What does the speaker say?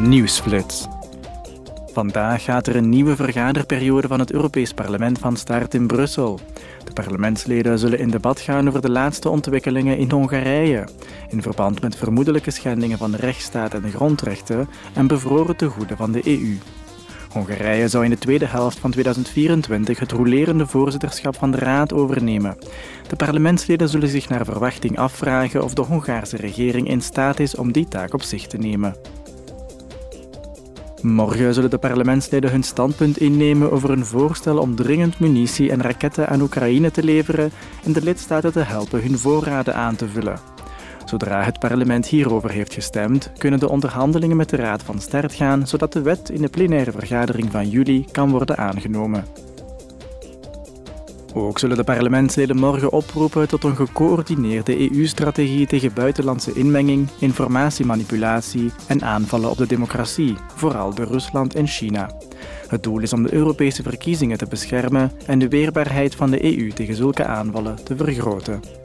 Nieuwsflits. Vandaag gaat er een nieuwe vergaderperiode van het Europees Parlement van start in Brussel. De parlementsleden zullen in debat gaan over de laatste ontwikkelingen in Hongarije, in verband met vermoedelijke schendingen van de rechtsstaat en de grondrechten en bevroren tegoeden van de EU. Hongarije zou in de tweede helft van 2024 het rolerende voorzitterschap van de Raad overnemen. De parlementsleden zullen zich naar verwachting afvragen of de Hongaarse regering in staat is om die taak op zich te nemen. Morgen zullen de parlementsleden hun standpunt innemen over een voorstel om dringend munitie en raketten aan Oekraïne te leveren en de lidstaten te helpen hun voorraden aan te vullen. Zodra het parlement hierover heeft gestemd, kunnen de onderhandelingen met de Raad van start gaan, zodat de wet in de plenaire vergadering van juli kan worden aangenomen. Ook zullen de parlementsleden morgen oproepen tot een gecoördineerde EU-strategie tegen buitenlandse inmenging, informatiemanipulatie en aanvallen op de democratie, vooral door Rusland en China. Het doel is om de Europese verkiezingen te beschermen en de weerbaarheid van de EU tegen zulke aanvallen te vergroten.